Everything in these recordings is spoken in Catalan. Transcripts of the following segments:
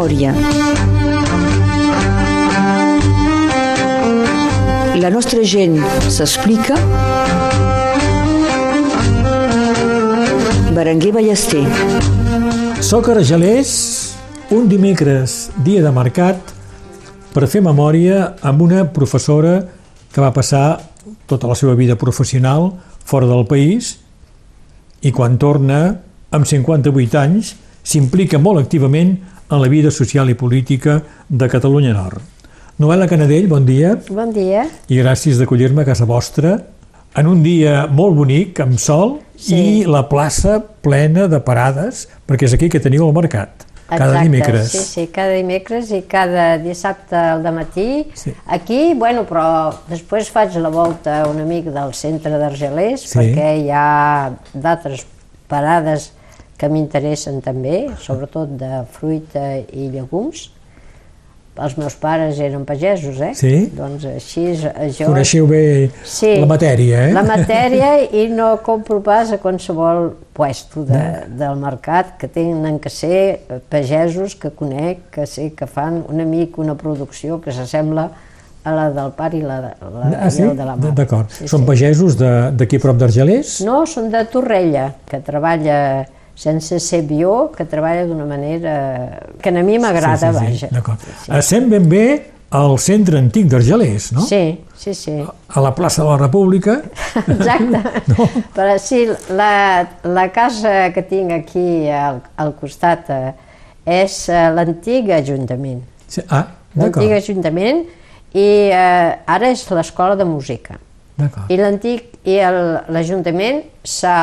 memòria. La nostra gent s'explica. Berenguer Ballester. Soc Argelers, un dimecres, dia de mercat, per fer memòria amb una professora que va passar tota la seva vida professional fora del país i quan torna, amb 58 anys, s'implica molt activament en la vida social i política de Catalunya Nord. Noel·la Canadell, bon dia. Bon dia. I gràcies d'acollir-me a casa vostra en un dia molt bonic, amb sol, sí. i la plaça plena de parades, perquè és aquí que teniu el mercat. Cada Exacte, dimecres. Sí, sí, cada dimecres i cada dissabte al matí. Sí. Aquí, bueno, però després faig la volta una mica del centre d'Argelers Sí. perquè hi ha d'altres parades que m'interessen també, sobretot de fruita i llegums. Els meus pares eren pagesos, eh? Sí? Doncs així jo... Coneixeu bé Sí, la matèria, eh? La matèria i no compro pas a qualsevol puesto de, del mercat que tenen que ser pagesos que conec, que sé que fan una mica una producció que s'assembla a la del pare i la, la, Ah, sí? de la mare. D'acord. Sí, Són sí. pagesos d'aquí prop d'Argelers? No, són de Torrella, que treballa sense ser bio, que treballa d'una manera que a mi m'agrada, vaja. D'acord. Sí, Estem ben bé al centre antic d'Argelers, no? sí, sí, sí. A la plaça de la República. Exacte. No? Però sí, la, la casa que tinc aquí al, al costat eh, és eh, l'antic Ajuntament. Sí. Ah, L'antic d'acord. Ajuntament i eh, ara és l'escola de música. D'acord. I l'antic i l'Ajuntament s'ha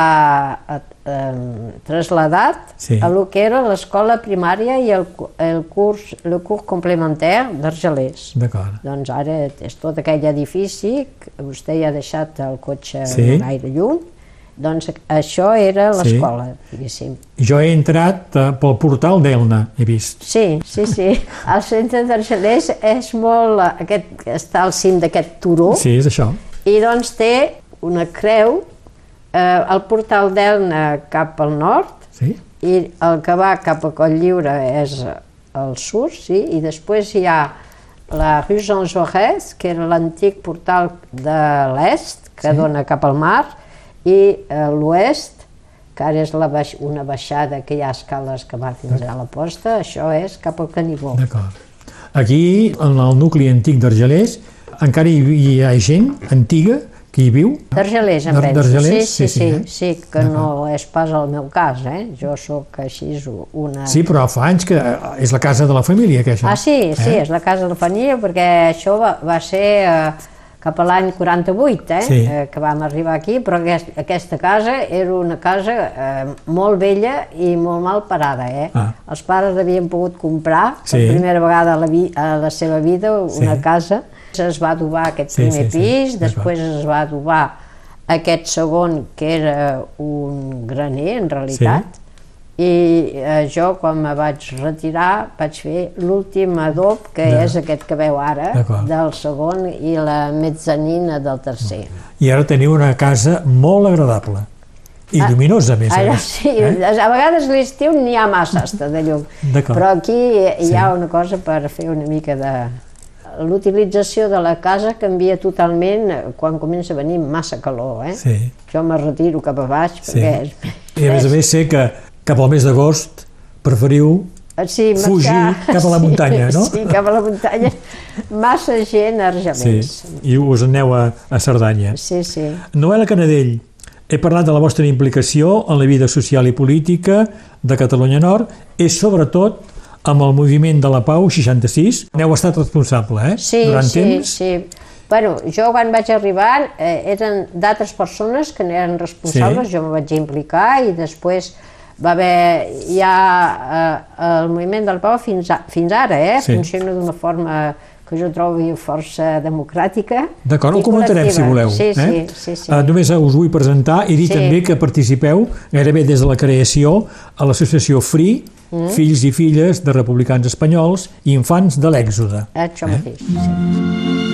eh, trasladat Sí. a lo que era l'escola primària i el, el curs, el curs complementari d'Argelers. D'acord. Doncs ara és tot aquell edifici, que vostè ja ha deixat el cotxe Sí. sí. gaire lluny, doncs això era Sí. l'escola, diguéssim. Jo he entrat eh, pel portal d'Elna, he vist. Sí, sí, sí. El centre d'Argelers és molt... eh, Aquest, està al cim d'aquest turó Sí, és això. i doncs té una creu, eh, el portal d'Elna cap al nord Sí? i el que va cap a Coll Lliure és al sud, sí, i després hi ha la rue Jean Jaurès, que era l'antic portal de l'est, que Sí. dona cap al mar, i a l'oest, que ara és la baix, una baixada que hi ha escales que va fins a la posta, això és cap al Canigó. D'acord. Aquí, en el nucli antic d'Argelers, encara hi, hi ha gent antiga que hi viu? D'Argelers, em penso. d'Argelers? Sí, sí, sí, eh? sí, que no és pas el meu cas, eh? Jo sóc així una... Sí, però fa anys que eh, és la casa de la família, que això. Ah, sí, sí, Eh? és la casa de la família, perquè això va, va ser eh, cap a l'any 48, eh, Sí. eh, que vam arribar aquí, però aquest, aquesta casa era una casa eh, molt vella i molt mal parada. Eh? Ah. Els pares havien pogut comprar Sí. per primera vegada a la, vi, a la seva vida una Sí. casa. Es va adobar aquest Sí, primer sí, sí, pis, després es va adobar aquest segon, que era un graner, en realitat, i eh, jo, quan me vaig retirar, vaig fer l'últim adob, que De- és aquest que veu ara, del segon, i la mezzanina del tercer. I ara teniu una casa molt agradable. I lluminosa, a més a Ah, Ara més. sí, Eh? a vegades l'estiu n'hi ha massa de llum, però aquí hi Sí. ha una cosa per fer una mica de... L'utilització de la casa canvia totalment eh, quan comença a venir massa calor, eh? Sí. Jo me retiro cap a baix Sí. perquè és... I a més a més sé que cap al mes d'agost preferiu Sí, Fugir marxar- cap a la muntanya, no? Sí, cap a la muntanya. Massa gent a sí, i us aneu a, a Cerdanya. Sí, sí. Noel·la Canadell, he parlat de la vostra implicació en la vida social i política de Catalunya Nord, és sobretot amb el moviment de la Pau 66. N'heu estat responsable, eh? Sí, Durant sí, temps. sí. Bueno, jo quan vaig arribar eh, eren d'altres persones que n'eren responsables, Sí. jo me vaig implicar i després va haver ja eh, el moviment del Pau fins, a, fins ara, eh? Sí. Funciona d'una forma que jo trobo força democràtica D'acord, ho comentarem si voleu. Sí, eh? sí, sí, sí. Uh, només us vull presentar i dir Sí. també que participeu gairebé des de la creació a l'associació FRI, Mm. Fills i Filles de Republicans Espanyols i Infants de l'Èxode. Això mateix. Sí.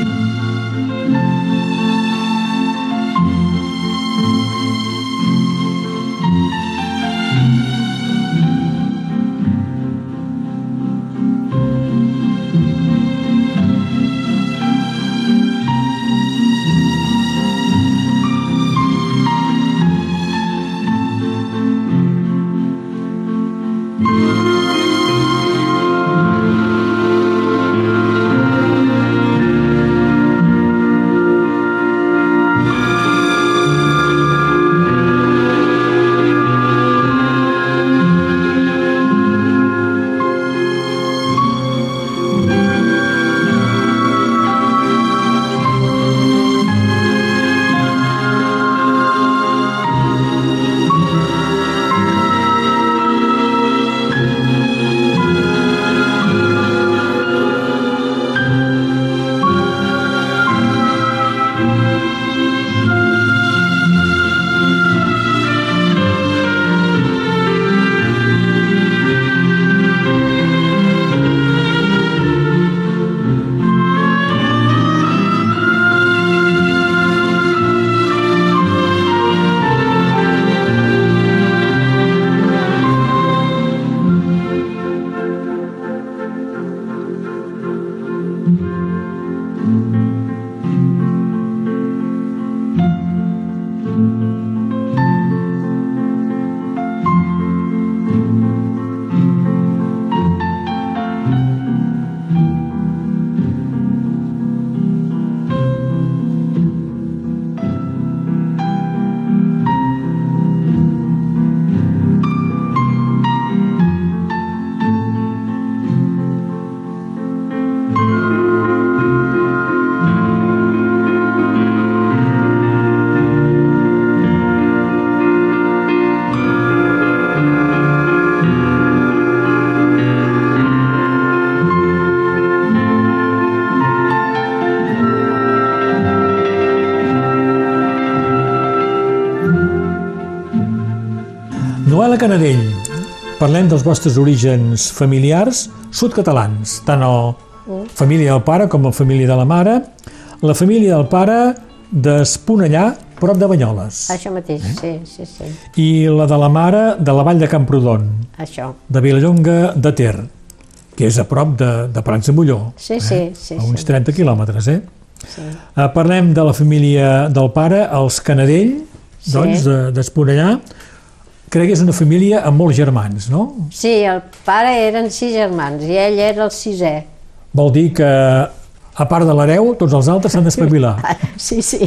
Canadell, parlem dels vostres orígens familiars sud-catalans, tant a la família del pare com a la família de la mare. La família del pare d'Esponellà, prop de Banyoles. Això mateix, sí, sí, sí. I la de la mare de la vall de Camprodon, Això. de Vilallonga de Ter, que és a prop de, de Prats de Molló. Sí, sí, sí. a uns sí. 30 quilòmetres, eh? sí. Eh, Parlem de la família del pare, els Canadell, Sí. doncs, de- d'Esponellà. Crec que és una família amb molts germans, no? Sí, el pare eren sis germans i ell era el sisè. Vol dir que, a part de l'hereu, tots els altres s'han d'espavilar. Sí, sí,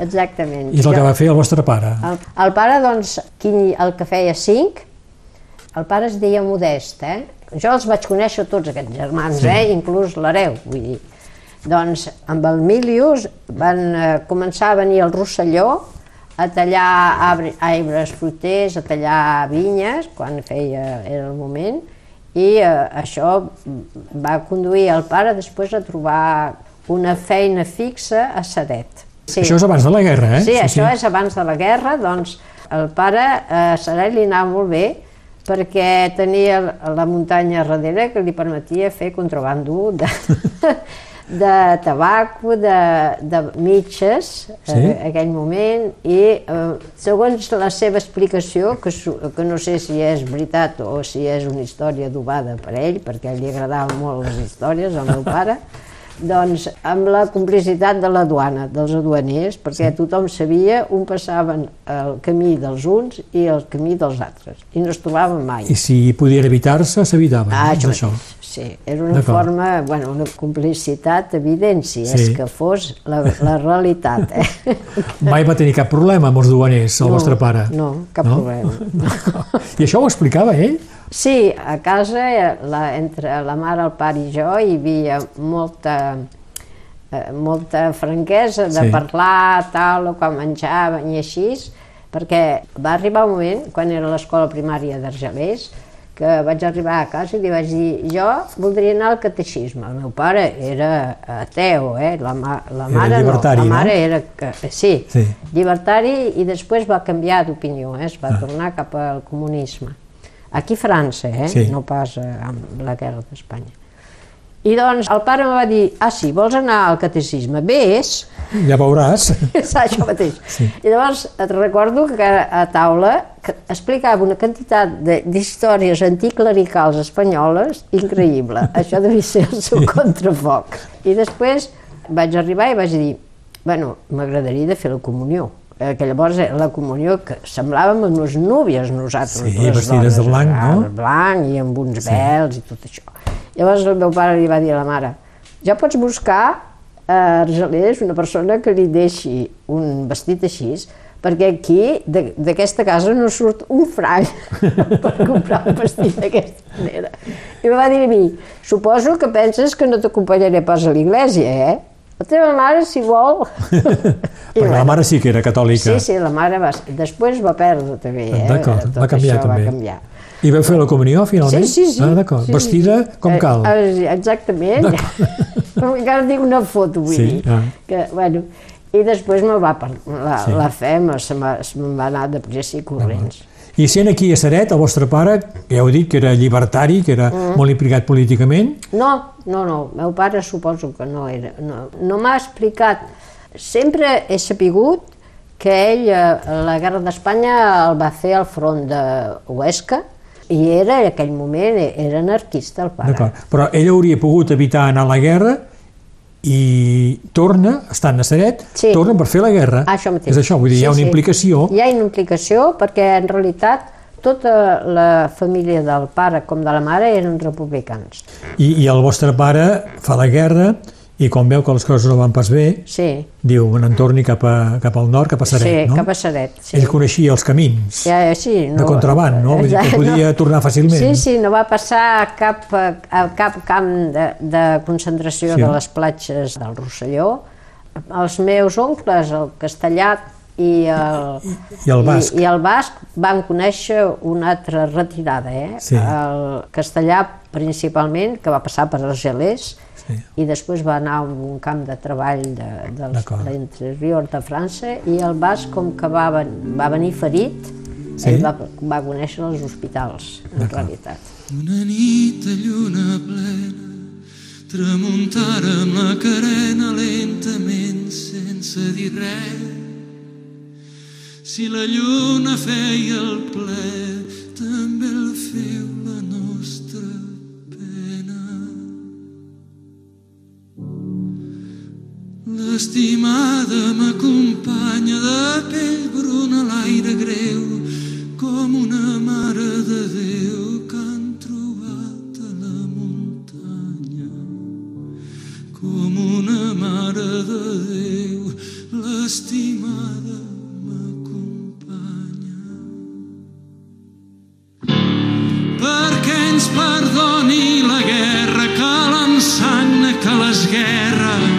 exactament. I és el que va fer el vostre pare. El, el pare, doncs, qui, el que feia cinc, el pare es deia Modest, eh? Jo els vaig conèixer tots aquests germans, Sí. eh? inclús l'hereu, vull dir. Doncs amb el Milius van eh, començar a venir al Rosselló a tallar arbre, arbres fruiters, a tallar vinyes, quan feia, era el moment, i eh, això va conduir el pare després a trobar una feina fixa a Sadet. Sí. Això és abans de la guerra, eh? Sí, això és abans de la guerra, doncs el pare a Saret li anava molt bé perquè tenia la muntanya darrere que li permetia fer contrabando de, de tabaco, de, de mitges, Sí. sí. en aquell moment, i eh, segons la seva explicació, que, que no sé si és veritat o si és una història adobada per ell, perquè li agradaven molt les històries, al meu pare, doncs amb la complicitat de la duana, dels aduaners, perquè tothom sabia on passaven el camí dels uns i el camí dels altres, i no es trobaven mai. I si podia evitar-se, s'evitaven. Ah, doncs això, això. Sí, era una forma, bueno, una complicitat evident, si Sí. és que fos la, la realitat. Eh? Mai va tenir cap problema amb els duaners, el No, vostre pare? no, cap problema. I això ho explicava ell? Sí, a casa, eh, la, entre la mare, el pare i jo, hi havia molta, eh, molta franquesa de Sí. parlar, tal, o quan menjaven i així, perquè va arribar un moment, quan era l'escola primària d'Argelers, que vaig arribar a casa i li vaig dir jo voldria anar al catecisme. El meu pare era ateu, eh? la, ma la Era mare no, la no? mare era... Que, sí, Sí. llibertari i després va canviar d'opinió, eh? es va tornar cap al comunisme. Aquí a França, eh? Sí. no pas eh, amb la guerra d'Espanya. I doncs el pare em va dir, ah sí, vols anar al catecisme? Vés, Ja veuràs. és això mateix. Sí. I llavors et recordo que a taula que explicava una quantitat de- d'històries anticlericals espanyoles increïble. Això devia ser el seu contrafoc. I després vaig arribar i vaig dir, bueno, m'agradaria de fer la comunió. Eh, que llavors eh, la comunió que semblàvem unes núvies nosaltres, Sí, les vestides de dones, blanc, ah, no? blanc i amb uns vels i tot això. Llavors el meu pare li va dir a la mare, ja pots buscar a Argelers una persona que li deixi un vestit així, perquè aquí de- d'aquesta casa no surt un franc per comprar un vestit d'aquesta manera. I em va dir a mi, suposo que penses que no t'acompanyaré pas a l'església, eh? La teva mare, si vol... Perquè la mare sí que era catòlica. Sí, sí, la mare va... Després va perdre també, eh? D'acord, va canviar també. Va canviar. I vau fer la comunió, finalment? Sí, sí, sí. Ah, d'acord. Sí, sí. Vestida com Eh, cal. eh, exactament. Encara tinc una foto, vull Sí, dir. ah. Que, bueno, I després me va per, la, Sí. la fe me, me, me'n va anar de pressa i corrents. I sent aquí a Saret, el vostre pare, que ja heu dit que era llibertari, que era Mm. molt implicat políticament, No, no, no, meu pare suposo que no era. No, no m'ha explicat. Sempre he sapigut que ell, eh, la guerra d'Espanya, el va fer al front de Huesca i era, en aquell moment, era anarquista el pare. d'acord. Però ell hauria pogut evitar anar a la guerra i torna, estant a Saret, Sí. torna per fer la guerra. Ah, Això mateix. És això, vull dir, hi ha Sí, una sí. implicació. Hi ha una implicació perquè en realitat tota la família del pare com de la mare eren republicans. I, I el vostre pare fa la guerra i quan veu que les coses no van pas bé, Sí, diu, me n'en torni cap, a, cap al nord, cap a Saret, sí no? cap a Saret. Sí. Ell coneixia els camins. Ja, sí, de contraband, no? Vull dir que podia tornar fàcilment. Sí, sí, no va passar a cap, a cap camp de, de concentració Sí. de les platges del Rosselló. Els meus oncles, el castellà i el, I el basc. I, i el basc van conèixer una altra retirada, eh? Sí. El castellà principalment, que va passar per Argelers, Sí. i després va anar a un camp de treball de, de l'interior de França i el basc com que va, ven- va venir ferit Sí. Ell va, va conèixer els hospitals, en realitat. Una nit de lluna plena tramuntara amb la carena lentament sense dir res. Si la lluna feia el ple, també el feu la nostra L'estimada m'acompanya de pell bruna l'aire greu, com una mare de Déu que han trobat a la muntanya. Com una mare de Déu, l'estimada m'acompanya. Perquè ens perdoni la guerra que l'ensagna que l'esguerra abans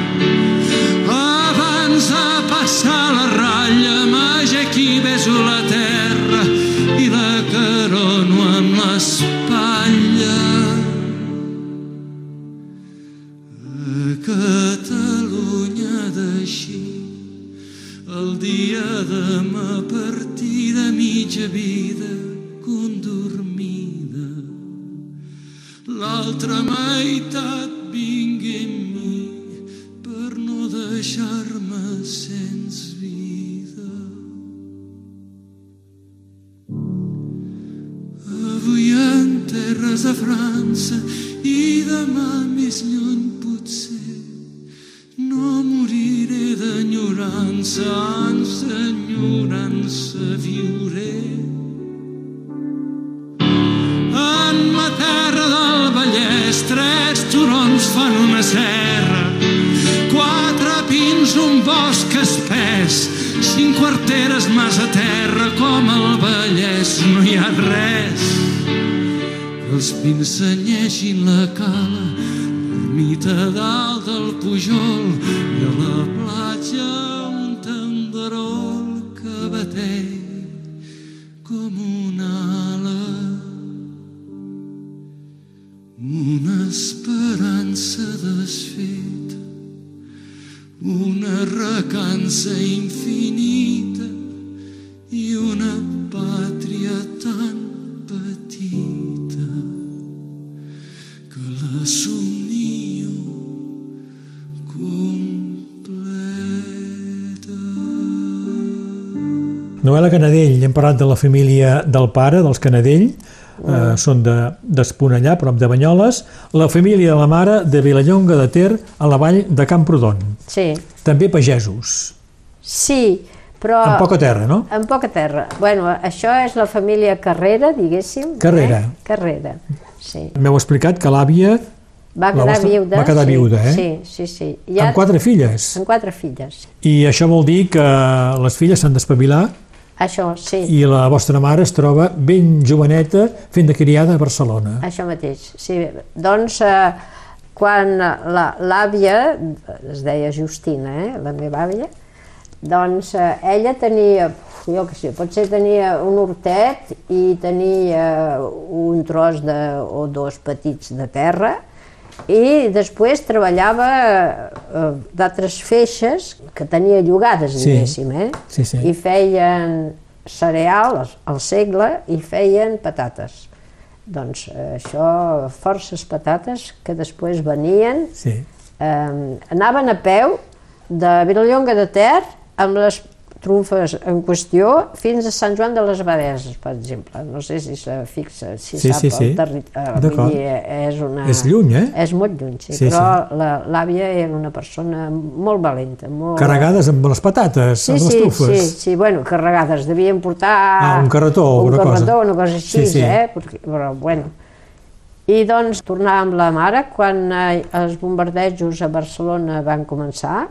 mitja vida condormida l'altra meitat vingui amb mi per no deixar-me sens vida. Avui en terres de França i demà més lluny potser no moriré d'enyorança, ans d'enyorança quarteres mas a terra, com al Vallès no hi ha res. Que els pins senyeixin la cala, l'ermita dalt del Pujol i a la platja un tenderol que bateix com una ala. Una esperança desfeta, una recança infinita que la somnio completa. Noela Canadell, hem parlat de la família del pare, dels Canadell, eh, són de- d'Esponellà, prop de Banyoles, la família de la mare de Vilallonga de Ter, a la vall de Camprodon. Sí, També pagesos, sí, però... amb poca terra, no? En poca terra. Bueno, això és la família Carrera, diguéssim. Carrera. Eh? Carrera, sí. M'heu explicat que l'àvia, Va quedar vostra- viuda. va quedar sí, viuda, eh? Sí, sí, sí. amb quatre filles, Amb quatre filles. i això vol dir que les filles s'han d'espavilar Això, sí, i la vostra mare es troba ben joveneta fent de criada a Barcelona. això mateix. Sí, doncs, eh, quan la- l'àvia, es deia Justina, eh, la meva àvia, doncs eh, ella tenia, jo què sé, potser tenia un hortet i tenia un tros de, o dos petits de terra i després treballava eh, d'altres feixes que tenia llogades, Sí. diguéssim, eh? Sí, sí. i feien cereal al segle i feien patates. Doncs eh, això, forces patates que després venien, Sí. eh, anaven a peu de Vilallonga de Ter amb les trumfes en qüestió fins a Sant Joan de les Abadeses, per exemple. No sé si se fixa, si Sí, sap sí, sí. el territori. D'acord. És, una... És lluny, eh? És molt lluny, sí, Sí, però la- l'àvia era una persona molt valenta, molt... Carregades amb les patates, Sí, amb les sí, trufes. sí, sí, bueno, carregades, devien portar... Ah, un carretó o un alguna cosa. carretó, una cosa així, Sí, sí. eh? Perquè, però, bueno. I doncs tornàvem amb la mare quan eh, els bombardejos a Barcelona van començar,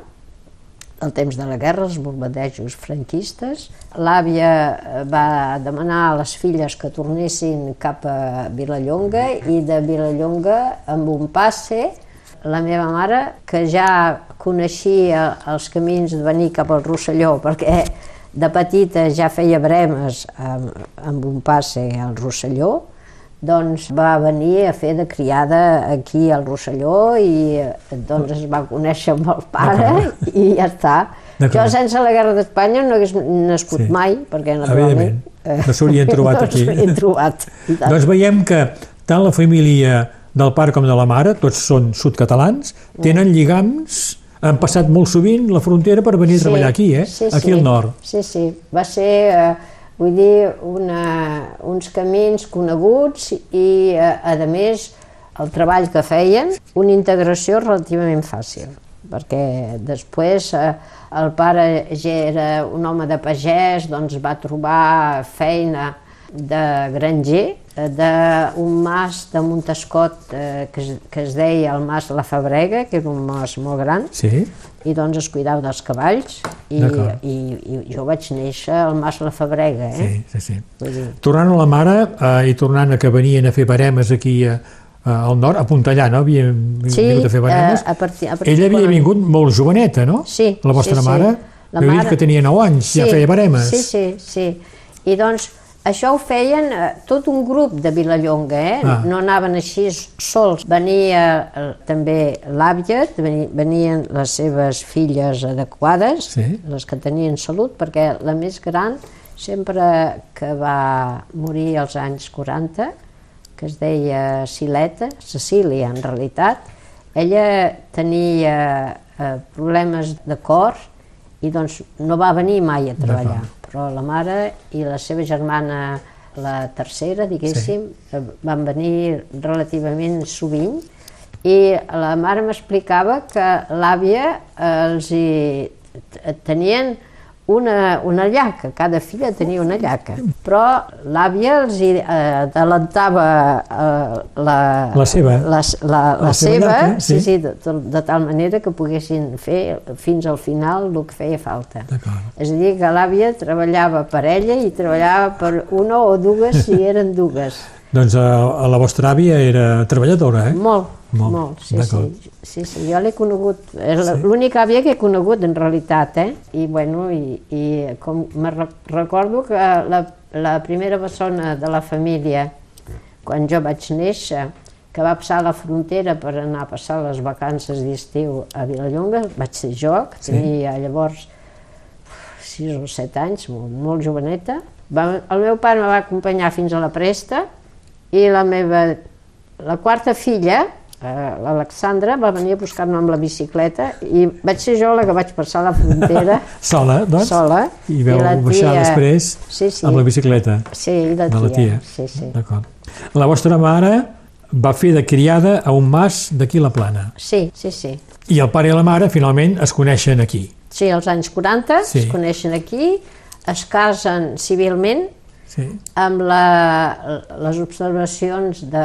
el temps de la guerra, els bombardejos franquistes. L'àvia eh, va demanar a les filles que tornessin cap a Vilallonga i de Vilallonga amb un passe la meva mare, que ja coneixia els camins de venir cap al Rosselló, perquè de petita ja feia bremes amb, amb un passe al Rosselló, doncs va venir a fer de criada aquí al Rosselló i eh, doncs es va conèixer amb el pare i ja està. Jo sense la guerra d'Espanya no hagués nascut Sí. mai, perquè naturalment... Evidentment. No s'haurien trobat no aquí. s'haurien trobat. Doncs veiem que tant la família del pare com de la mare, tots són sud-catalans, Mm. tenen lligams, han passat molt sovint la frontera per venir a treballar aquí, eh? Sí, aquí sí. al nord. Sí, sí. Va ser, eh, vull dir, una, uns camins coneguts i, eh, a més, el treball que feien, una integració relativament fàcil, perquè després eh, el pare ja era un home de pagès, doncs va trobar feina de granger, d'un mas de Montescot eh, que, es, que es deia el mas La Fabrega, que era un mas molt gran, Sí? i doncs es cuidava dels cavalls i, i, i jo vaig néixer al Mas La Fabrega, eh? Sí, sí, sí. Vull dir, Tornant a la mare eh, i tornant a que venien a fer baremes aquí a, a, al nord, a Puntellà, no? Havia vingut a fer baremes. eh, a partir, a partir Ella havia quan- vingut molt joveneta, no? Sí, La vostra sí, sí. mare? La mare- que tenia 9 anys, ja feia baremes. Sí, sí, sí. I doncs això ho feien eh, tot un grup de Vilallonga, eh? Ah. No anaven així sols. Venia eh, també l'àvia, veni- venien les seves filles adequades, Sí. les que tenien salut, perquè la més gran, sempre que va morir als anys 40, que es deia Sileta, Cecília en realitat, ella tenia eh, problemes de cor i doncs no va venir mai a treballar, però la mare i la seva germana, la tercera, diguéssim, sí. van venir relativament sovint i la mare m'explicava que l'àvia els hi tenien una, una llaca, cada filla tenia una llaca, però l'àvia els hi eh, adelantava eh, la, La seva. la, la, la, La seva seva, llaca, sí, sí. de, de, tal manera que poguessin fer fins al final el que feia falta. És a dir, que l'àvia treballava per ella i treballava per una o dues si eren dues. Doncs a, a la vostra àvia era treballadora, eh? Molt, Molt, molt, sí, sí, sí, sí, jo l'he conegut, és la- l'única àvia que he conegut en realitat, eh? I bueno, i, i com me re- recordo que la, la primera persona de la família, quan jo vaig néixer, que va passar la frontera per anar a passar les vacances d'estiu a Vilallonga, vaig ser jo, que Sí. tenia llavors 6 o 7 anys, molt, molt joveneta. Va, el meu pare me va acompanyar fins a la Presta i la meva, la quarta filla, eh, l'Alexandra, va venir a buscar-me amb la bicicleta i vaig ser jo la que vaig passar la frontera Sola, doncs? sola. I veu la baixar tia- després sí, sí, amb la bicicleta Sí, i la de tia. la tia. Sí, sí. D'acord. La vostra mare va fer de criada a un mas d'aquí la plana. Sí, sí, sí. I el pare i la mare finalment es coneixen aquí. Sí, als anys 40 Sí. es coneixen aquí, es casen civilment Sí. amb la, les observacions de,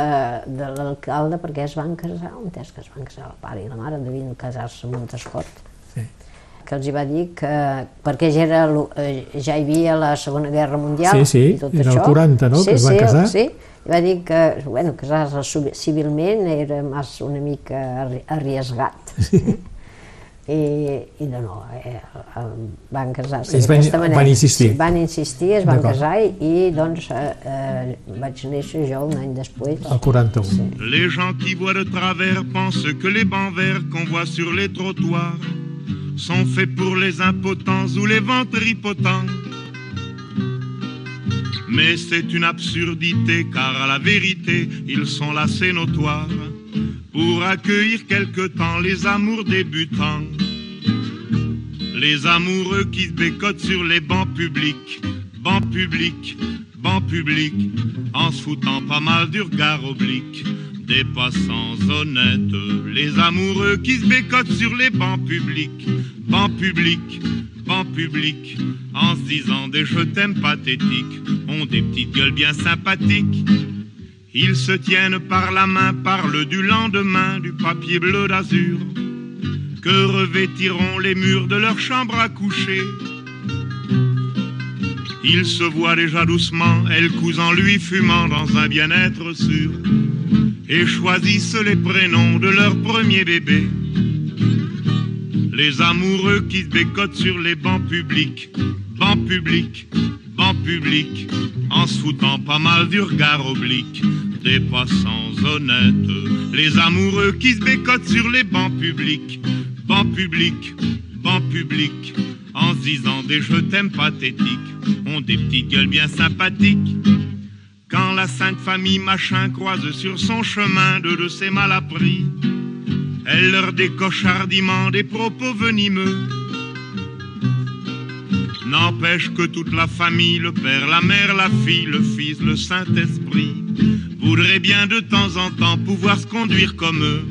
de l'alcalde perquè es van casar, on és que es van casar el pare i la mare, devien casar-se a Montescot, Sí. que els hi va dir que, perquè ja, era, eh, ja hi havia la Segona Guerra Mundial Sí, sí, i tot era el això. 40, no?, sí, que es van sí, casar. Sí, i va dir que, bueno, casar-se civilment era mas una mica arri- arriesgat. Eh? I, i de no, eh, eh, van casar-se van- d'aquesta manera. van insistir. Sí, van insistir, es van casar i, i doncs eh, eh, vaig néixer jo un any després. El 41. Les gens qui voient de travers pensent que les bancs verts qu'on voit sur les trottoirs sont faits pour les impotents ou les ventripotents. Mais c'est une absurdité car à la vérité ils sont là c'est notoire pour accueillir quelque temps les amours débutants. Les amoureux qui se bécotent sur les bancs publics, bancs publics, bancs publics, en se foutant pas mal du regard oblique des passants honnêtes. Les amoureux qui se bécotent sur les bancs publics, bancs publics, bancs publics, en se disant des je t'aime pathétiques, ont des petites gueules bien sympathiques. Ils se tiennent par la main, parlent du lendemain, du papier bleu d'azur que revêtiront les murs de leur chambre à coucher. Ils se voient déjà doucement, elle cousant lui fumant dans un bien-être sûr, et choisissent les prénoms de leur premier bébé. Les amoureux qui se bécotent sur les bancs publics, bancs publics, bancs publics, en se foutant pas mal du regard oblique des passants honnêtes. Les amoureux qui se bécotent sur les bancs publics, bancs publics, bancs publics, en se disant des je t'aime pathétiques, ont des petites gueules bien sympathiques. Quand la sainte famille machin croise sur son chemin deux de ses malappris, elle leur décoche hardiment des propos venimeux. N'empêche que toute la famille, le père, la mère, la fille, le fils, le Saint-Esprit, voudrait bien de temps en temps pouvoir se conduire comme eux.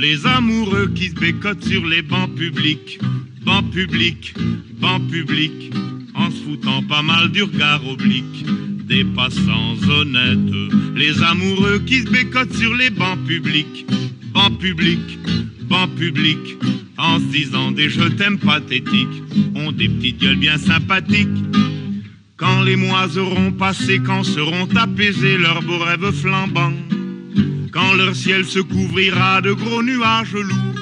Les amoureux qui se bécotent sur les bancs publics, bancs publics, bancs publics, en se foutant pas mal du regard oblique des passants honnêtes. Les amoureux qui se bécotent sur les bancs publics, bancs publics, bancs publics, en se disant des je t'aime pathétiques, ont des petites gueules bien sympathiques. Quand les mois auront passé, quand seront apaisés leurs beaux rêves flambants, quand leur ciel se couvrira de gros nuages lourds,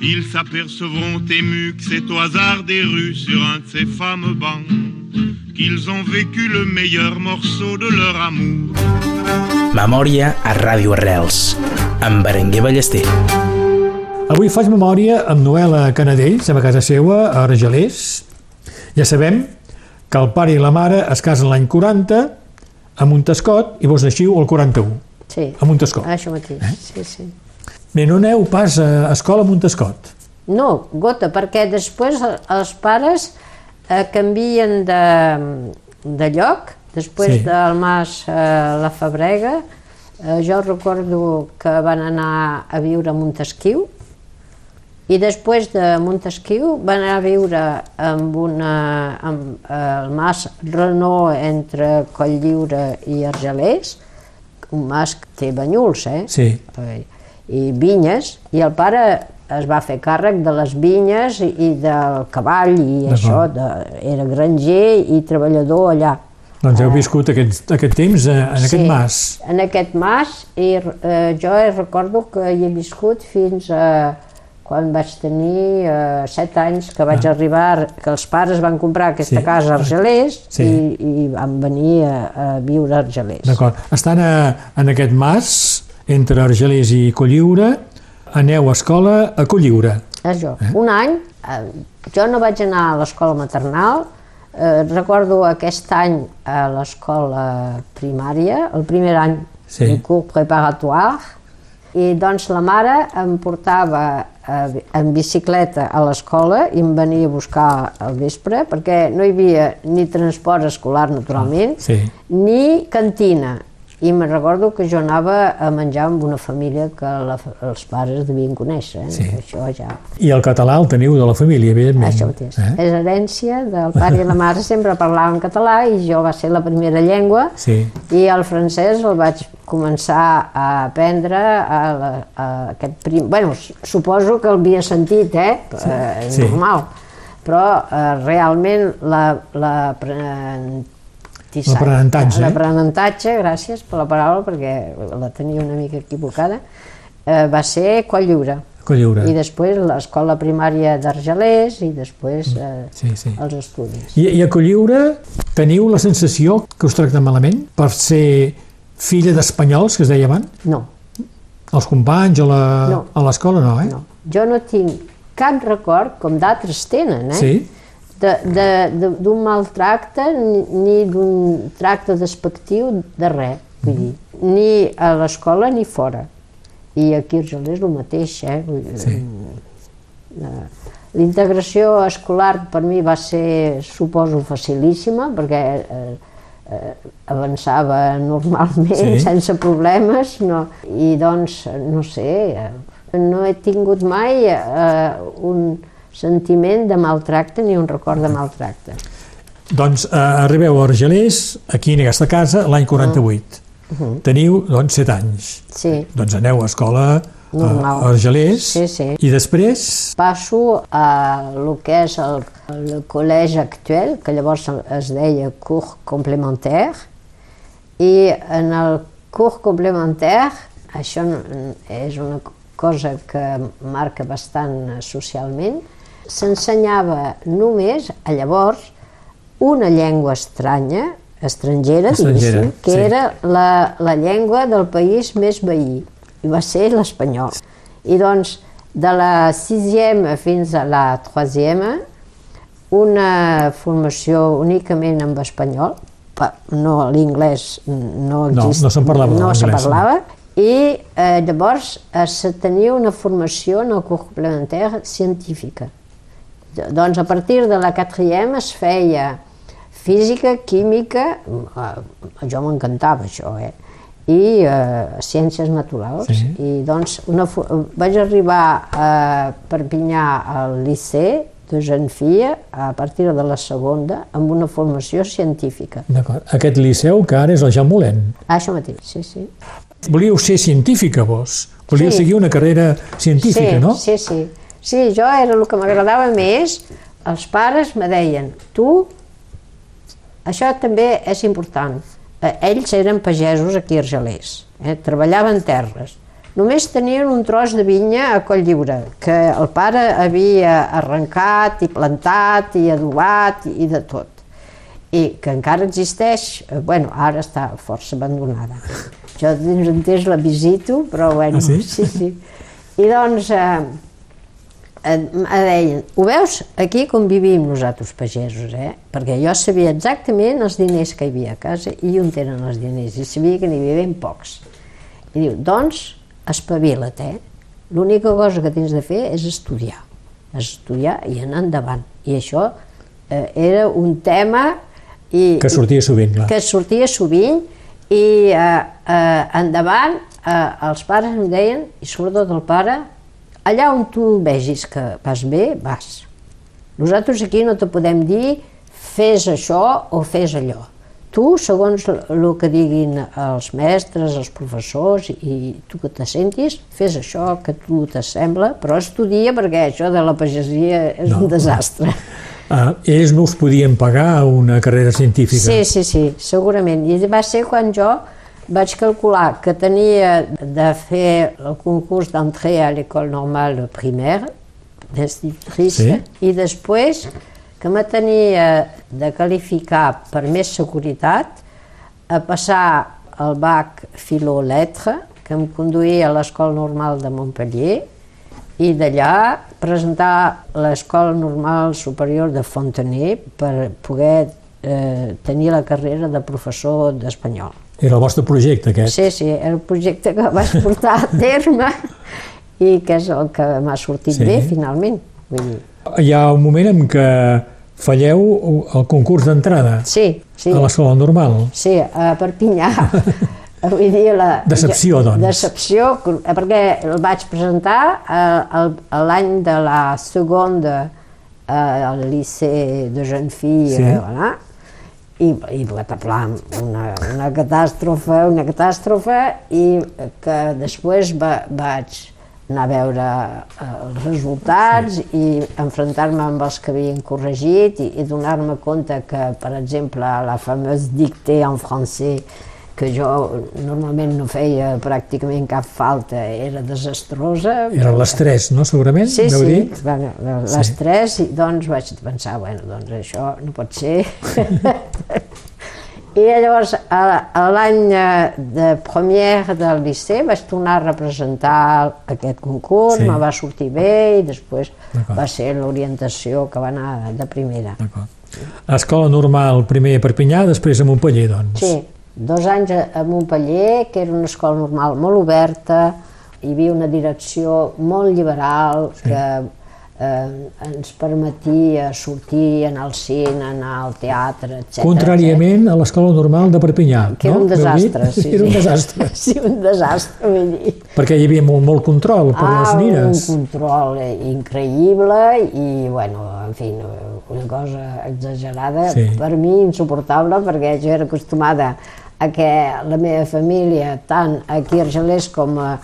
ils s'apercevront émus que c'est au hasard des rues sur un de ces fameux bancs qu'ils ont vécu le meilleur morceau de leur amour. Memòria a Ràdio Arrels, amb Berenguer Ballester. Avui faig memòria amb Noela Canadell, a casa seva, a Argelers. Ja sabem que el pare i la mare es casen l'any 40 a Montescot i vos naixiu el 41. Sí, A Montescot. això mateix, Eh? sí, sí. Bé, no aneu pas a escola a Montescot. No, gota, perquè després els pares eh, canvien de, de lloc, després Sí. del Mas eh, la Fabrega, eh, jo recordo que van anar a viure a Montesquiu, i després de Montesquiu van anar a viure amb una, amb eh, el mas Renault entre Cotlliure i Argelers, un mas que té banyuls, eh? Sí. I vinyes, i el pare es va fer càrrec de les vinyes i, del cavall i això, de, era granger i treballador allà. Doncs heu viscut aquest, aquest temps eh, en aquest mas. En aquest mas, i eh, jo recordo que hi he viscut fins a quan vaig tenir eh, set anys, que vaig arribar, que els pares van comprar aquesta Ah. Sí. casa a Argelers Sí. i, i van venir a, a viure a Argelers. D'acord. Estant a, en aquest mas, entre Argelers i Colliure, aneu a escola a Colliure. És jo. Eh? Un any, eh, jo no vaig anar a l'escola maternal, eh, recordo aquest any a l'escola primària, el primer any Sí. de curs préparatoire, i doncs la mare em portava eh, en bicicleta a l'escola i em venia a buscar al vespre, perquè no hi havia ni transport escolar, naturalment, Ah, sí. ni cantina. I me recordo que jo anava a menjar amb una família que la, els pares devien conèixer, eh? Sí. això ja... I el català el teniu de la família, evidentment. Això mateix. Eh? És herència del pare i la mare, sempre parlaven català i jo va ser la primera llengua Sí. i el francès el vaig començar a aprendre a, la, a aquest prim... Bueno, suposo que el havia sentit, eh? eh Sí. normal. Però eh, realment la, l'aprenentatge, L'aprenentatge, eh? gràcies per la paraula perquè la tenia una mica equivocada, eh, va ser Coll Lliure. Colliure. I després l'escola primària d'Argelers i després eh, Sí, sí. els estudis. I, I a Colliure teniu la sensació que us tracten malament per ser filla d'espanyols, que es deia abans? No, Els companys o la, No. a l'escola no, eh? no. Jo no tinc cap record, com d'altres tenen, eh? Sí? D'un maltracte ni, ni d'un tracte despectiu de res, vull dir, ni a l'escola ni fora. I aquí a Argelers el mateix, eh? Sí. eh, L'integració escolar per mi va ser, suposo, facilíssima, perquè eh, eh, avançava normalment, Sí. sense problemes, no. i doncs, no sé, eh, no he tingut mai eh, un sentiment de maltracte ni un record de maltracte. Doncs eh, arribeu a Argelers, aquí en aquesta casa, l'any 48. Teniu, doncs, 7 anys. Sí, Doncs aneu a escola a, Normal. a Argelers Sí, sí. i després passo a el que és el, el col·legi actual, que llavors es deia curs complementaire, i en el curs complementaire, això és una cosa que marca bastant socialment, s'ensenyava només, a llavors, una llengua estranya, estrangera, Estrangera, diguéssim, que sí. era la, la llengua del país més veí, i va ser l'espanyol. I doncs De la sixième fins a la troisième, una formació únicament en espanyol, pa- no l'inglès no No, exist, no se'n parlava no se no. parlava, i eh, llavors eh, se tenia una formació en el curs complementari científica. Doncs a partir de la quatrième es feia física, química, eh, jo m'encantava això, eh? i eh, ciències naturals. Sí. I doncs una, vaig arribar a Perpinyà al liceu de fille a partir de la segona amb una formació científica. D'acord. Aquest liceu que ara és el Jean Moulin. Ah, això mateix, sí, sí. Volíeu ser científica, vos? Volíeu Sí. seguir una carrera científica, sí, no? Sí, sí. Sí, jo era el que m'agradava més. Els pares me deien, tu, això també és important. Eh, Ells eren pagesos aquí a Argelers, eh? treballaven terres. Només tenien un tros de vinya a Coll Lliure, que el pare havia arrencat i plantat i adobat i de tot. I que encara existeix, eh, bueno, ara està força abandonada. Jo dins en temps la visito, però bueno, Ah, sí? sí, sí. I doncs eh, deien, ho veus aquí com vivim nosaltres pagesos, eh? Perquè jo sabia exactament els diners que hi havia a casa i on eren els diners, i sabia que n'hi havia ben pocs. I diu, doncs, espavila't, eh? L'única cosa que tens de fer és estudiar. Estudiar i anar endavant. I això eh, era un tema i, Que sortia sovint, clar. que sortia sovint i eh, eh, endavant eh, els pares em deien, i sobretot el pare, allà on tu vegis que vas bé, vas. Nosaltres aquí no te podem dir fes això o fes allò. Tu, segons el que diguin els mestres, els professors i tu que te sentis, fes això que tu t'assembla, però estudia perquè això de la pagesia és No. un desastre. Ah, ells no us podien pagar una carrera científica. Sí, sí, sí, segurament. I va ser quan jo vaig calcular que tenia de fer el concurs d'entrée a l'école normale primaire, d'institutrice, i després que me tenia de qualificar per més seguretat a passar el bac filo-letre, que em conduïa a l'Escola Normal de Montpellier, i d'allà presentar l'Escola Normal Superior de Fontenay per poder eh, tenir la carrera de professor d'espanyol. Era el vostre projecte, aquest. Sí, sí, era el projecte que vaig portar a terme i que és el que m'ha sortit Sí. bé, finalment. Vull dir, Hi ha un moment en què falleu el concurs d'entrada sí, sí, a l'escola normal. sí, a Perpinyà. Vull dir, la... Decepció, doncs. Decepció, perquè el vaig presentar eh, l'any de la segona eh, al liceu de jeunes filles, Sí. voilà, i, i Guataplam, una, una catàstrofe, una catàstrofe, i que després va, vaig anar a veure eh, els resultats sí. i enfrontar-me amb els que havien corregit i, i donar-me compte que, per exemple, la famosa dictée en francès que jo normalment no feia pràcticament cap falta, era desastrosa. Era l'estrès, no, segurament? Sí, Deu sí, dir? bueno, l'estrès, i doncs vaig pensar, bueno, doncs això no pot ser. I llavors, a- a l'any eh, de première del liceu vaig tornar a representar aquest concurs, Sí. sí. me va sortir bé i després va ser l'orientació que va anar de primera. D'acord. Escola normal, primer a Perpinyà, després a Montpellier, doncs. Sí, dos anys a Montpellier, que era una escola normal molt oberta, hi havia una direcció molt liberal sí. que eh, ens permetia sortir, anar al cine, anar al teatre, etc. Contràriament a l'escola normal de Perpinyà, Que era no? un Deu dir? desastre, sí, Era un desastre, Sí, un desastre, vull dir. perquè hi havia molt, molt control per les Ah, mires. un control increïble i, bueno, en fi, una cosa exagerada, Sí. per mi insuportable, perquè jo era acostumada a que la meva família, tant aquí a Argelers com a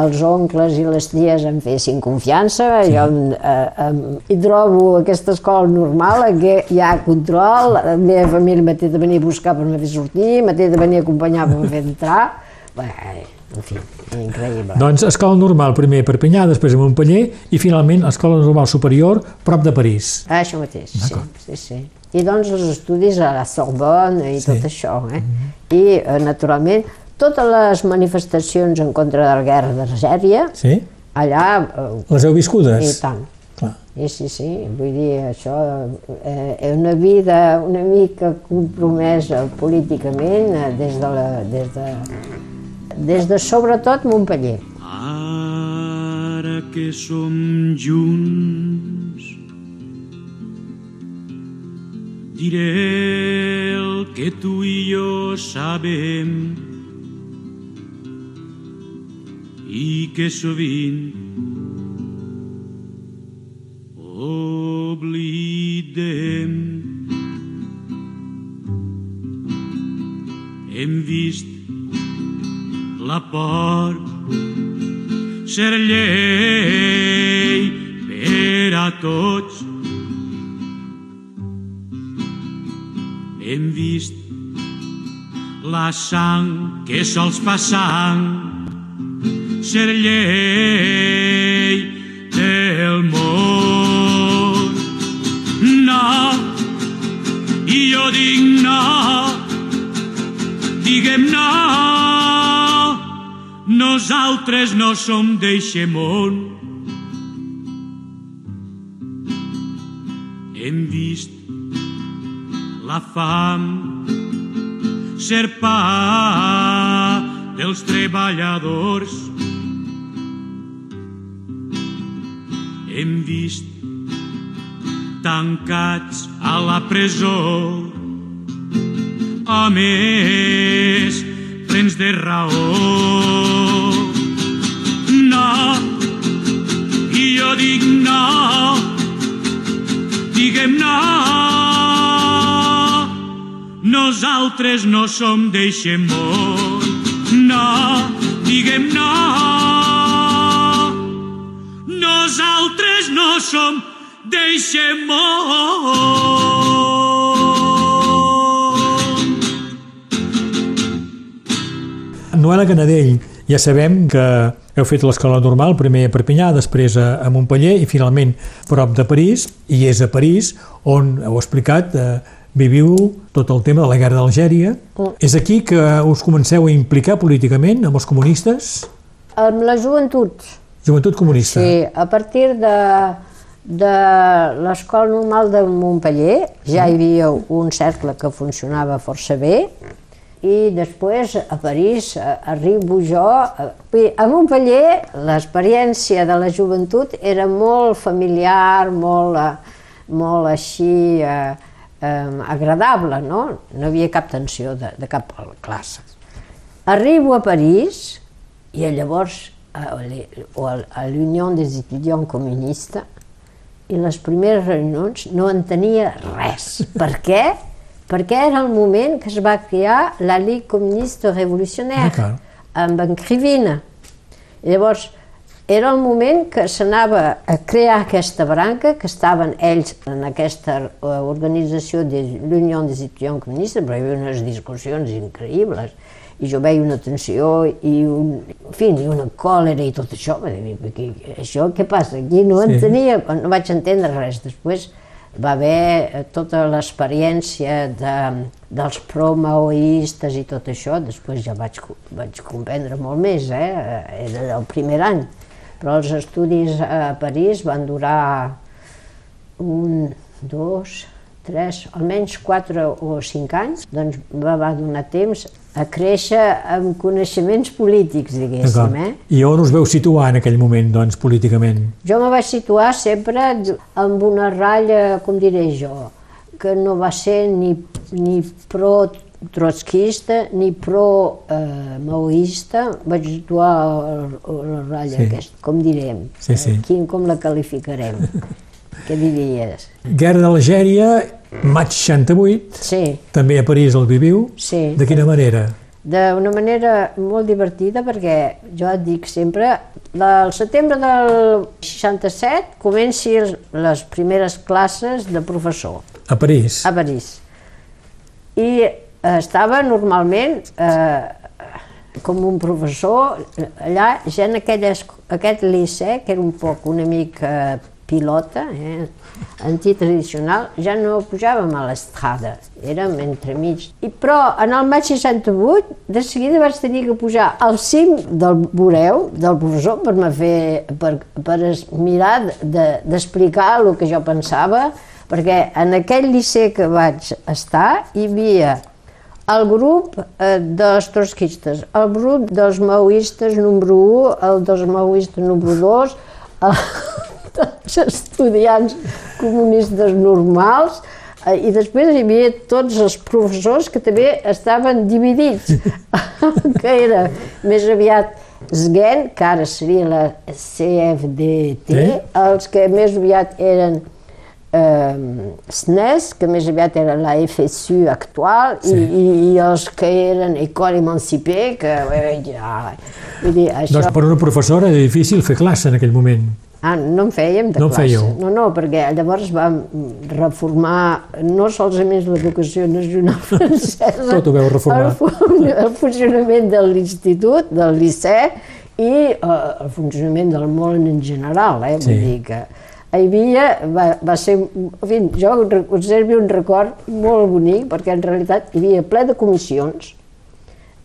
els oncles i les ties em fessin confiança, sí. jo em, eh, em, hi trobo aquesta escola normal en què hi ha control, la meva família m'ha de venir a buscar per me fer sortir, m'ha de venir a acompanyar per me fer entrar, Bé, en fi, increïble. Doncs escola normal, primer a Perpinyà, després a Montpellier i finalment escola normal superior, prop de París. Ah, això mateix, sí, sí, sí. I doncs els estudis a la Sorbonne i Sí. tot això, eh? I, eh, naturalment, totes les manifestacions en contra de la guerra d'Algèria, Sí? Allà, eh, Les heu viscudes? i tant. Clar. I sí, sí, vull dir, això eh, és una vida una mica compromesa políticament eh, des de, la, des de, des de sobretot Montpeller. Ara que som junts, diré el que tu i jo sabem i que sovint oblidem. Hem vist la por ser llei per a tots. Hem vist la sang que sols fa sang ser llei nosaltres no som d'eixe món. Hem vist la fam ser pa dels treballadors. Hem vist tancats a la presó homes plens de raó. I jo dic no, diguem no, nosaltres no som d'eixe món. No, diguem no, nosaltres no som d'eixe món. Noela Canadell, ja sabem que heu fet l'escola normal, primer a Perpinyà, després a, a Montpellier i finalment prop de París, i és a París on, heu explicat, eh, viviu tot el tema de la guerra d'Algèria. Mm. És aquí que us comenceu a implicar políticament amb els comunistes? Amb la joventut, Joventut comunista. sí, a partir de, de l'escola normal de Montpellier ja hi havia un cercle que funcionava força bé i després a París eh, arribo jo, eh, a Montpellier l'experiència de la joventut era molt familiar, molt, eh, molt així eh, eh, agradable, no? No havia cap tensió de, de cap classe. Arribo a París i llavors a o a a l'Unió des Estudiants Comunistes i les primeres reunions no entenia res. Per què? Perquè era el moment que es va crear la Ligue Comunista Revolucionaire D'acord. amb en Crivina. Llavors, era el moment que s'anava a crear aquesta branca, que estaven ells en aquesta eh, organització de l'Unió des Estudiants Comunistes, però hi havia unes discussions increïbles, i jo veia una tensió i, un, en fi, i una còlera i tot això. "Aquí, això què passa? Aquí no Sí. entenia, no vaig entendre res. Després va haver eh, tota l'experiència de, dels pro-maoistes i tot això, després ja vaig, vaig comprendre molt més, eh? era el primer any. Però els estudis a París van durar un, dos, tres, almenys quatre o cinc anys, doncs va, va donar temps a créixer amb coneixements polítics, diguéssim. Eh? I on us veu situar en aquell moment, doncs, políticament? Jo me vaig situar sempre amb una ratlla, com diré jo, que no va ser ni, ni pro trotskista ni pro eh, maoista, vaig situar la, la ratlla Sí. sí. aquesta, com direm, Sí, sí. Eh, quin, com la qualificarem, què diries? Guerra d'Algèria, maig 68, Sí, també a París el viviu. sí. De quina manera? D'una manera molt divertida perquè jo et dic sempre, la, el setembre del 67 comenci les primeres classes de professor A París. a París. I eh, estava normalment eh, com un professor allà, ja en aquelles, aquest liceu, que era un poc una mica pilota, eh, antitradicional, ja no pujàvem a l'estrada, érem entremig. I, però en el maig 68, de seguida vaig tenir que pujar al cim del voreu, del professor, per, fer, per, per mirar d'explicar de, el que jo pensava, perquè en aquell liceu que vaig estar hi havia el grup eh, dels trotskistes, el grup dels maoistes número 1, el dels maoistes número 2, el dels estudiants comunistes normals, eh, i després hi havia tots els professors que també estaven dividits, que era més aviat SGEN, que ara seria la CFDT, Sí. els que més aviat eren eh, SNES, que més aviat era la FSU actual, sí. i, i, els que eren École Emancipée, que eh, ja... Vull dir, això... Doncs per una professora era difícil fer classe en aquell moment. Ah, no en fèiem de No classe. fèieu? No, no, perquè llavors vam reformar no solament l'educació nacional francesa, Tot ho veu reformar. El, el funcionament de l'institut, del liceu, i eh, el funcionament del món en general, eh? Sí. Vull dir que hi havia, va, va ser, en fi, jo conservo un record molt bonic, perquè en realitat hi havia ple de comissions,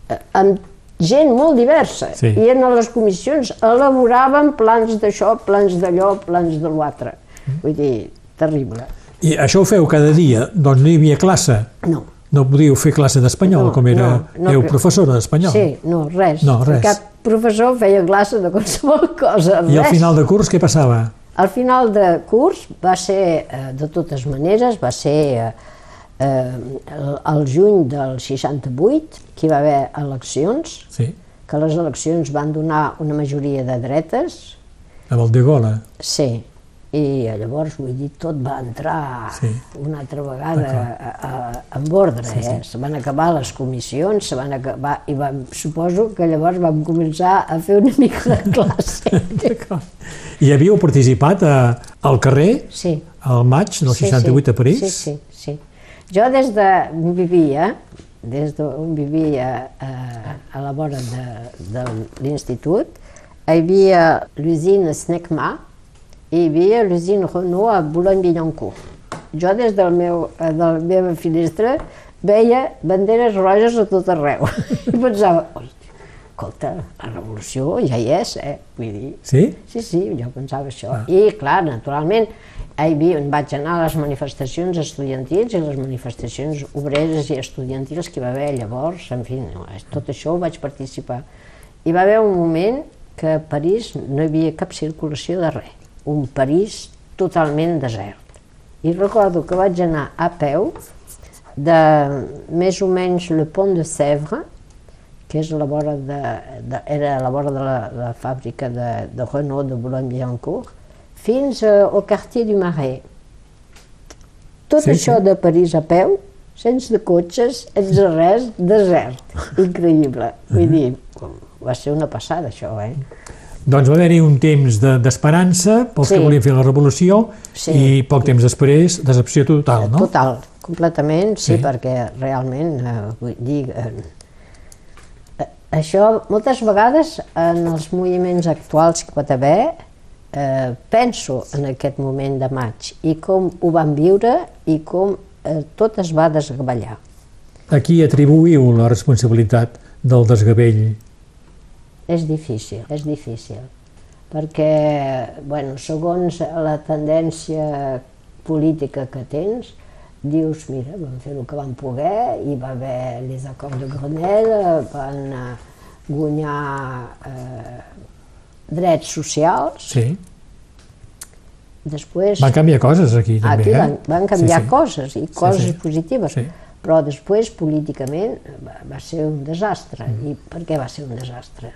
eh, amb gent molt diversa, Sí. i en les comissions elaboraven plans d'això, plans d'allò, plans de l'altre. Vull dir, terrible. I això ho feu cada dia, doncs no hi havia classe. No. No podíeu fer classe d'espanyol, No, com era... no, no, éreu que- professora d'espanyol. Sí, no, res. No, res. Cap professor feia classe de qualsevol cosa, res. I al final de curs què passava? Al final de curs va ser, eh, de totes maneres, va ser eh, eh, el, el juny del 68, que hi va haver eleccions, Sí, que les eleccions van donar una majoria de dretes, amb el de Gola. sí, i llavors, vull dir, tot va entrar Sí. una altra vegada a, a, en ordre, sí, eh? Se van acabar les comissions, se van acabar, i vam, suposo que llavors vam començar a fer una mica de classe. I havíeu participat a, al carrer, Sí. al maig del 68 a París? Sí, sí, sí. Jo des de on vivia, des d'on vivia eh, a la vora de, de l'institut, hi havia l'usine Snecma i hi havia l'usine Renault a Boulogne-Billancourt. Jo des del meu, eh, de la meva finestra veia banderes roges a tot arreu i pensava, oi, escolta, la revolució ja hi és, eh? Vull dir, Sí? Sí, sí, jo pensava això. I, clar, naturalment, hi havia, vaig anar a les manifestacions estudiantils i les manifestacions obreres i estudiantils que hi va haver llavors, en fi, no, tot això ho vaig participar. Hi va haver un moment que a París no hi havia cap circulació de res, un París totalment desert. I recordo que vaig anar a peu de més o menys le pont de Sèvres, que és la vora de, de, era la vora de la, la fàbrica de, de Renault de Boulogne-Billancourt, fins eh, al quartier du Marais. Tot Sí, això sí. de París a peu, sense cotxes, sense res, desert. Increïble. Vull dir, va ser una passada això, eh? Doncs va haver-hi un temps de- d'esperança de, pels Sí. que volien fer la revolució Sí. i poc temps després decepció total, no? Total, completament, sí, Sí. perquè realment, eh, vull dir, eh, eh, això moltes vegades en els moviments actuals que pot haver, eh, penso en aquest moment de maig i com ho vam viure i com eh, tot es va desgavellar. A qui atribuïu la responsabilitat del desgavell? És difícil, és difícil, perquè, bueno, segons la tendència política que tens, dius, mira, vam fer el que vam poder, hi va haver les acords de Grenelle, van eh, guanyar eh, drets socials, Sí, després... van canviar coses aquí també, Aquí eh? van, van canviar sí, sí. coses, i coses sí. positives, Sí. però després políticament va, va ser un desastre. Mm. I per què va ser un desastre?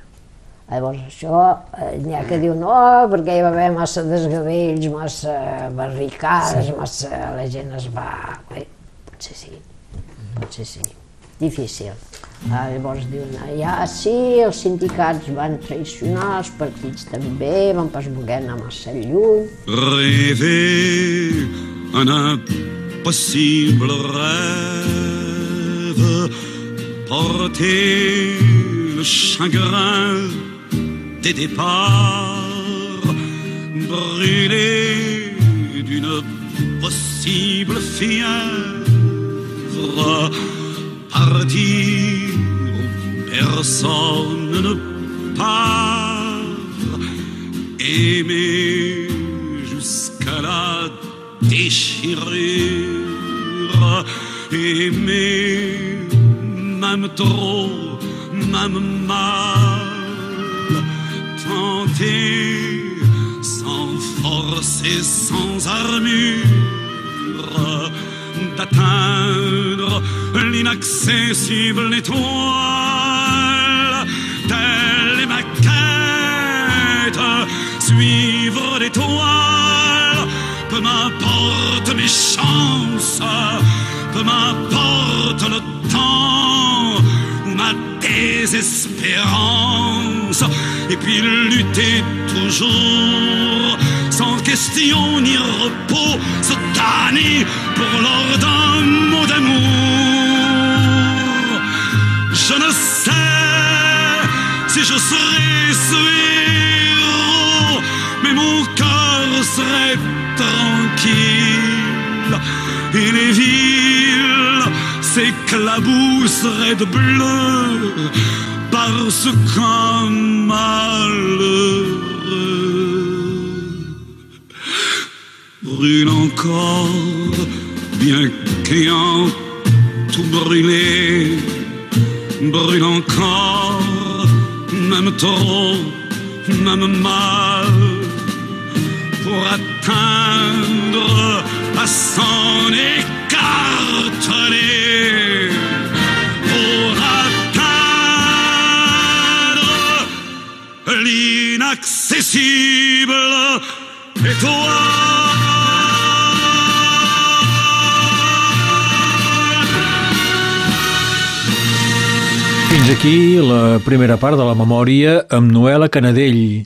Llavors això, eh, n'hi ha que diu no, perquè hi va haver massa desgavells, massa barricades, sí. massa... la gent es va... Bé, potser sí, potser sí. Difícil. Ah, llavors diuen, ah, ja sí, els sindicats van traicionar, els partits també, van pas voler anar massa lluny, Rêver un impossible rêve, porter le chagrin des départs, brûler d'une possible fièvre, personne ne part, aimer jusqu'à la déchirure, aimer même trop, même mal, tenter sans force et sans armure l'inaccessible étoile. Telle est ma quête, suivre l'étoile, peu m'importe mes chances, peu m'importe le temps ou ma désespérance, et puis lutter toujours sans question ni repos, se tanner pour l'or d'un mot d'amour. Je ne sais si je serai ce héros, mais mon cœur serait tranquille et les villes s'éclabousseraient de bleu parce qu'un malheureux brûle encore, bien qu'ayant tout brûlé, brûle encore, même trop, même mal, pour atteindre à s'en écarteler, pour atteindre l'inaccessible Fins aquí la primera part de la memòria amb Noela Canadell.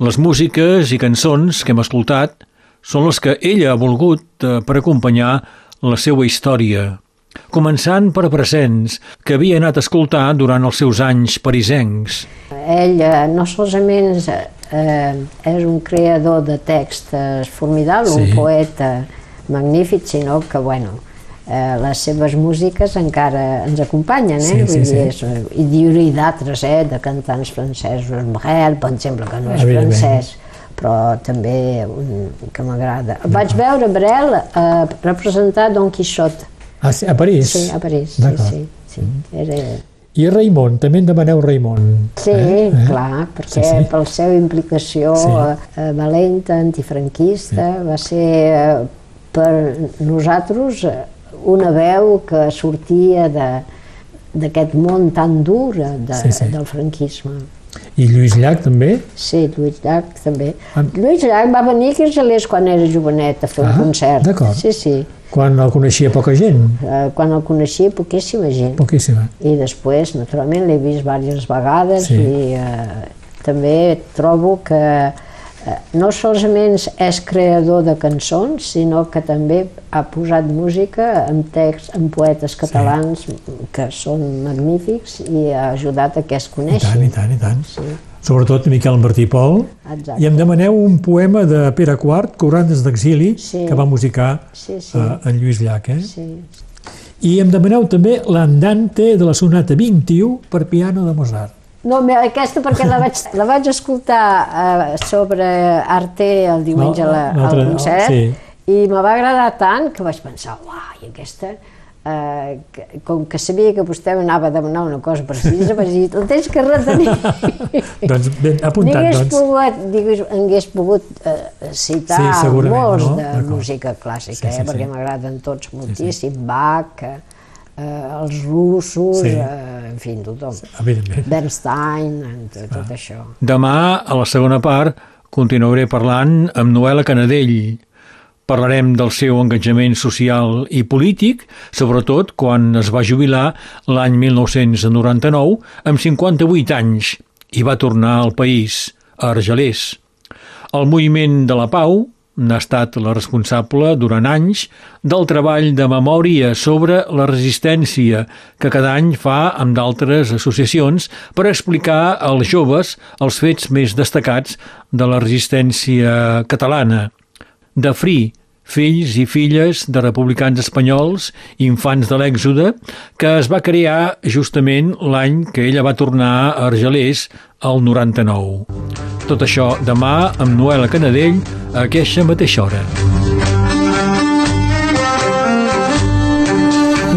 Les músiques i cançons que hem escoltat són les que ella ha volgut eh, per acompanyar la seva història, començant per presents que havia anat a escoltar durant els seus anys parisencs. Ell eh, no solament eh, és un creador de textos formidable, Sí. un poeta magnífic, sinó que, bueno, eh, les seves músiques encara ens acompanyen, eh? Sí, sí, sí. és, I diu-hi d'altres, eh? De cantants francesos, Brel, per exemple, que no és Evidentment. francès, però també un, que m'agrada. Vaig veure Brel eh, representar Don Quixote, Ah, sí, a París? sí, a París, sí, sí, sí. Era, I Raimon, també en demaneu Raimon. Sí, eh? clar, perquè Sí, sí, per la seva implicació Sí. sí. eh, valenta, antifranquista, sí. va ser eh, per nosaltres eh, una veu que sortia d'aquest món tan dur eh, de, Sí, sí. del franquisme. I Lluís Llach també? Sí, Lluís Llach també. Ah. Lluís Llach va venir aquí a Gelers quan era jovenet a fer Ah, un concert. d'acord. Sí, sí. Quan el coneixia poca gent? Eh, quan el coneixia poquíssima gent. Poquíssima. I després, naturalment, l'he vist diverses vegades Sí. i eh, també trobo que no solament és creador de cançons, sinó que també ha posat música en texts, en poetes catalans que són magnífics i ha ajudat a que es I tant, coneixin. i tant, i tant. Sí. Sobretot Miquel Martí Pol. Exacte. I em demaneu un poema de Pere IV, Cobrandes d'exili, Sí. que va musicar Sí, sí. eh, en Lluís Llach. Eh? Sí. I em demaneu també l'andante de la sonata 21 per piano de Mozart. No, aquesta perquè la vaig, la vaig escoltar eh, sobre Arte el diumenge No, la- al concert sí. i me va agradar tant que vaig pensar, uai, aquesta, eh, que, com que sabia que vostè m'anava a demanar una cosa precisa, vaig dir, el tens que retenir. Doncs ben apuntat, N'hagués doncs. pogut, digués, hagués pogut eh, citar Sí, molts no? de música clàssica, Sí, sí, eh, perquè sí. m'agraden tots moltíssim, Bach, eh, els russos, Sí. eh, en fi, tothom. Evidentment. Bernstein, tot, tot això. Demà, a la segona part, continuaré parlant amb Noela Canadell. Parlarem del seu engajament social i polític, sobretot quan es va jubilar l'any 1999 amb 58 anys i va tornar al país, a Argelers. El moviment de la pau n'ha estat la responsable durant anys del treball de memòria sobre la resistència que cada any fa amb d'altres associacions per explicar als joves els fets més destacats de la resistència catalana. de Free, fills i filles de republicans espanyols, infants de l'èxode, que es va crear justament l'any que ella va tornar a Argelers, el 99. Tot això demà amb Noela Canadell a aquesta mateixa hora.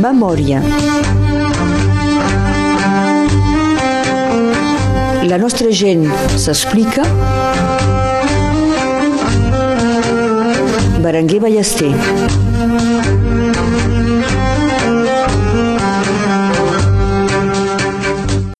Memòria. La nostra gent s'explica. Berenguer Ballester.